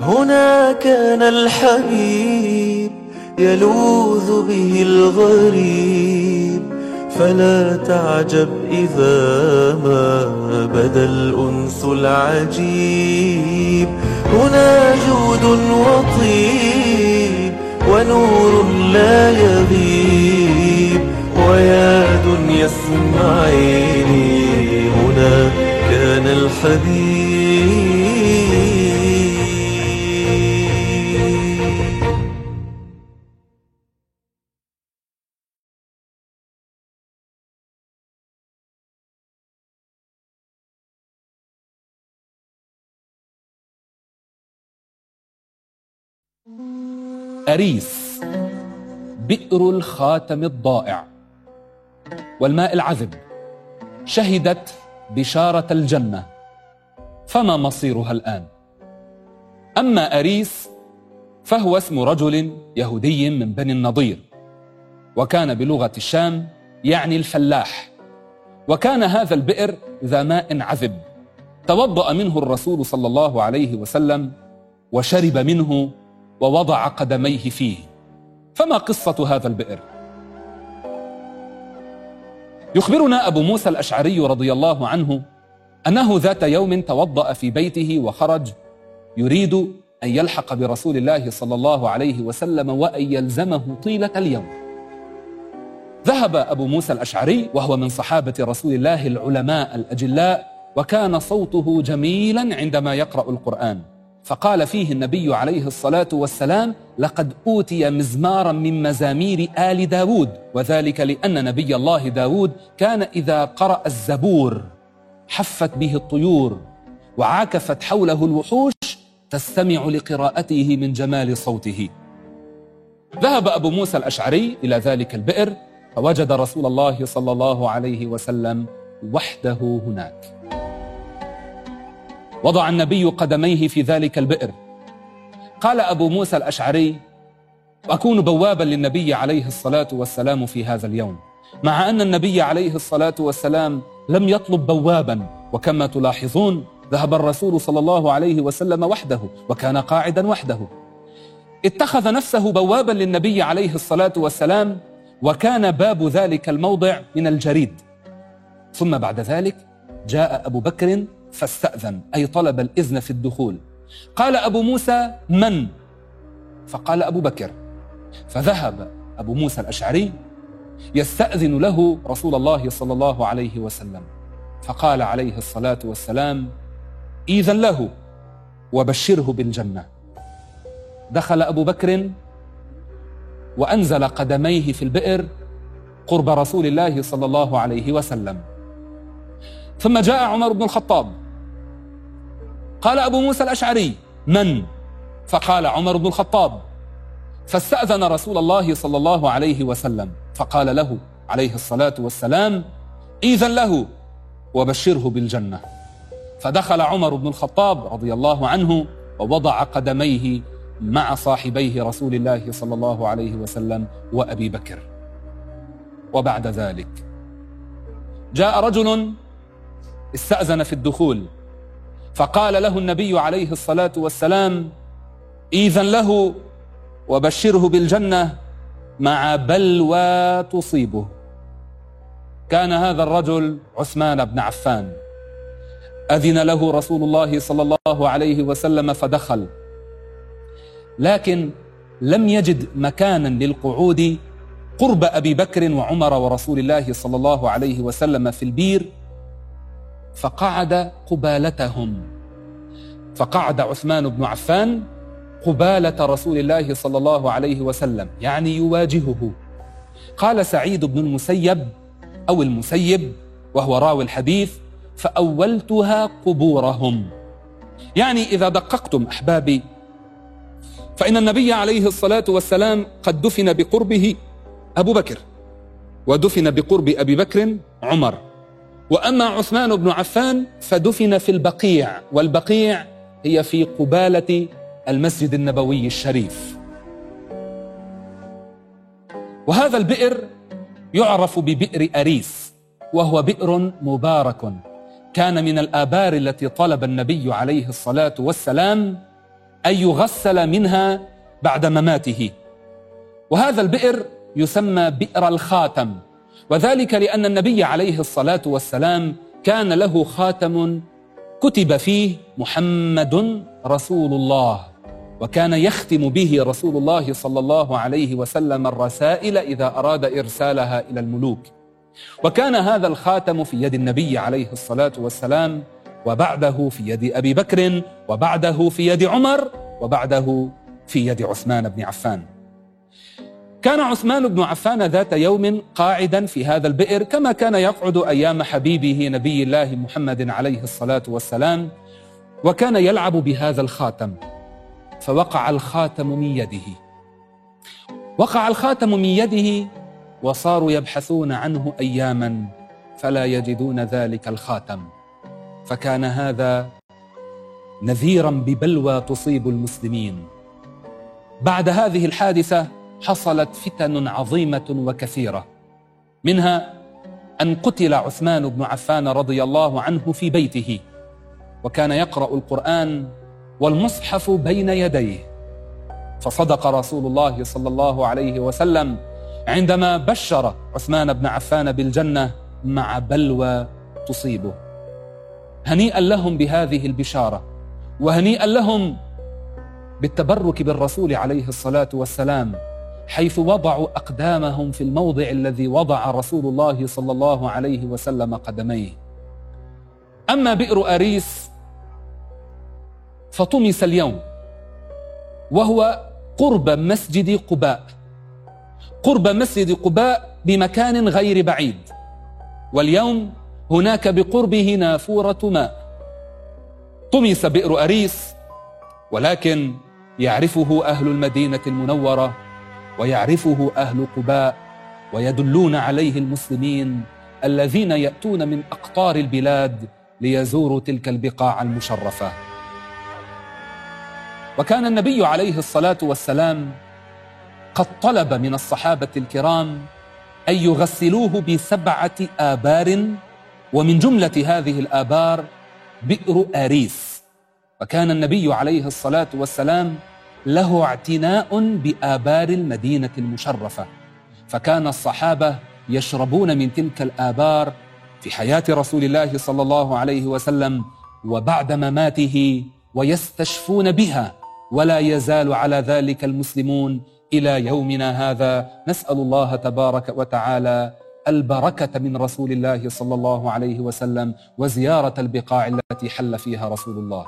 هنا كان الحبيب يلوذ به الغريب فلا تعجب إذا ما بدا الأنس العجيب. هنا جود وطيب ونور لا يغيب ويا دنيا اسمعيني هنا كان الحبيب أريس بئر الخاتم الضائع والماء العذب شهدت بشارة الجنة فما مصيرها الآن؟ أما أريس فهو اسم رجل يهودي من بني النضير وكان بلغة الشام يعني الفلاح وكان هذا البئر ذا ماء عذب توضأ منه الرسول صلى الله عليه وسلم وشرب منه ووضع قدميه فيه. فما قصة هذا البئر؟ يخبرنا أبو موسى الأشعري رضي الله عنه أنه ذات يوم توضأ في بيته وخرج يريد أن يلحق برسول الله صلى الله عليه وسلم وأن يلزمه طيلة اليوم. ذهب أبو موسى الأشعري وهو من صحابة رسول الله العلماء الأجلاء وكان صوته جميلا عندما يقرأ القرآن. فقال فيه النبي عليه الصلاة والسلام لقد أوتي مزمارا من مزامير آل داود وذلك لأن نبي الله داود كان إذا قرأ الزبور حفت به الطيور وعاكفت حوله الوحوش تستمع لقراءته من جمال صوته. ذهب أبو موسى الأشعري إلى ذلك البئر فوجد رسول الله صلى الله عليه وسلم وحده هناك. وضع النبي قدميه في ذلك البئر. قال أبو موسى الأشعري أكون بوابا للنبي عليه الصلاة والسلام في هذا اليوم مع أن النبي عليه الصلاة والسلام لم يطلب بوابا وكما تلاحظون ذهب الرسول صلى الله عليه وسلم وحده وكان قاعدا وحده. اتخذ نفسه بوابا للنبي عليه الصلاة والسلام وكان باب ذلك الموضع من الجريد. ثم بعد ذلك جاء أبو بكر فاستأذن أي طلب الإذن في الدخول. قال أبو موسى من؟ فقال أبو بكر فذهب أبو موسى الأشعري يستأذن له رسول الله صلى الله عليه وسلم. فقال عليه الصلاة والسلام إذن له وبشره بالجنة. دخل أبو بكر وأنزل قدميه في البئر قرب رسول الله صلى الله عليه وسلم. ثم جاء عمر بن الخطاب قال أبو موسى الأشعري من؟ فقال عمر بن الخطاب. فاستأذن رسول الله صلى الله عليه وسلم فقال له عليه الصلاة والسلام إذن له وبشره بالجنة. فدخل عمر بن الخطاب رضي الله عنه ووضع قدميه مع صاحبيه رسول الله صلى الله عليه وسلم وأبي بكر. وبعد ذلك جاء رجل استأذن في الدخول. فقال له النبي عليه الصلاة والسلام إذن له وبشره بالجنة مع بلوى تصيبه. كان هذا الرجل عثمان بن عفان. أذن له رسول الله صلى الله عليه وسلم فدخل. لكن لم يجد مكانا للقعود قرب أبي بكر وعمر ورسول الله صلى الله عليه وسلم في البير فقعد قبالتهم. فقعد عثمان بن عفان قبالة رسول الله صلى الله عليه وسلم يعني يواجهه. قال سعيد بن المسيب أو المسيب وهو راوي الحديث فأولتها قبورهم. يعني إذا دققتم أحبابي فإن النبي عليه الصلاة والسلام قد دفن بقربه أبو بكر ودفن بقرب أبي بكر عمر. وأما عثمان بن عفان فدفن في البقيع والبقيع هي في قبالة المسجد النبوي الشريف. وهذا البئر يعرف ببئر أريس وهو بئر مبارك كان من الآبار التي طلب النبي عليه الصلاة والسلام أن يغسل منها بعد مماته. وهذا البئر يسمى بئر الخاتم. وذلك لأن النبي عليه الصلاة والسلام كان له خاتم كتب فيه محمد رسول الله وكان يختم به رسول الله صلى الله عليه وسلم الرسائل إذا أراد إرسالها إلى الملوك. وكان هذا الخاتم في يد النبي عليه الصلاة والسلام وبعده في يد أبي بكر وبعده في يد عمر وبعده في يد عثمان بن عفان. كان عثمان بن عفان ذات يوم قاعدا في هذا البئر كما كان يقعد أيام حبيبه نبي الله محمد عليه الصلاة والسلام وكان يلعب بهذا الخاتم. فوقع الخاتم من يده. وقع الخاتم من يده وصاروا يبحثون عنه أياما فلا يجدون ذلك الخاتم. فكان هذا نذيرا ببلوى تصيب المسلمين. بعد هذه الحادثة حصلت فتن عظيمة وكثيرة. منها أن قتل عثمان بن عفان رضي الله عنه في بيته وكان يقرأ القرآن والمصحف بين يديه. فصدق رسول الله صلى الله عليه وسلم عندما بشر عثمان بن عفان بالجنة مع بلوى تصيبه. هنيئا لهم بهذه البشارة وهنيئا لهم بالتبرك بالرسول عليه الصلاة والسلام. حيث وضعوا أقدامهم في الموضع الذي وضع رسول الله صلى الله عليه وسلم قدميه. أما بئر أريس فطمس اليوم وهو قرب مسجد قباء. قرب مسجد قباء بمكان غير بعيد. واليوم هناك بقربه نافورة ماء. طمس بئر أريس ولكن يعرفه أهل المدينة المنورة ويعرفه أهل قباء ويدلون عليه المسلمين الذين يأتون من أقطار البلاد ليزوروا تلك البقاع المشرفة. وكان النبي عليه الصلاة والسلام قد طلب من الصحابة الكرام أن يغسلوه بسبعة آبار ومن جملة هذه الآبار بئر آريس. وكان النبي عليه الصلاة والسلام له اعتناء بآبار المدينة المشرفة. فكان الصحابة يشربون من تلك الآبار في حياة رسول الله صلى الله عليه وسلم وبعد مماته ويستشفون بها ولا يزال على ذلك المسلمون إلى يومنا هذا. نسأل الله تبارك وتعالى البركة من رسول الله صلى الله عليه وسلم وزيارة البقاع التي حل فيها رسول الله.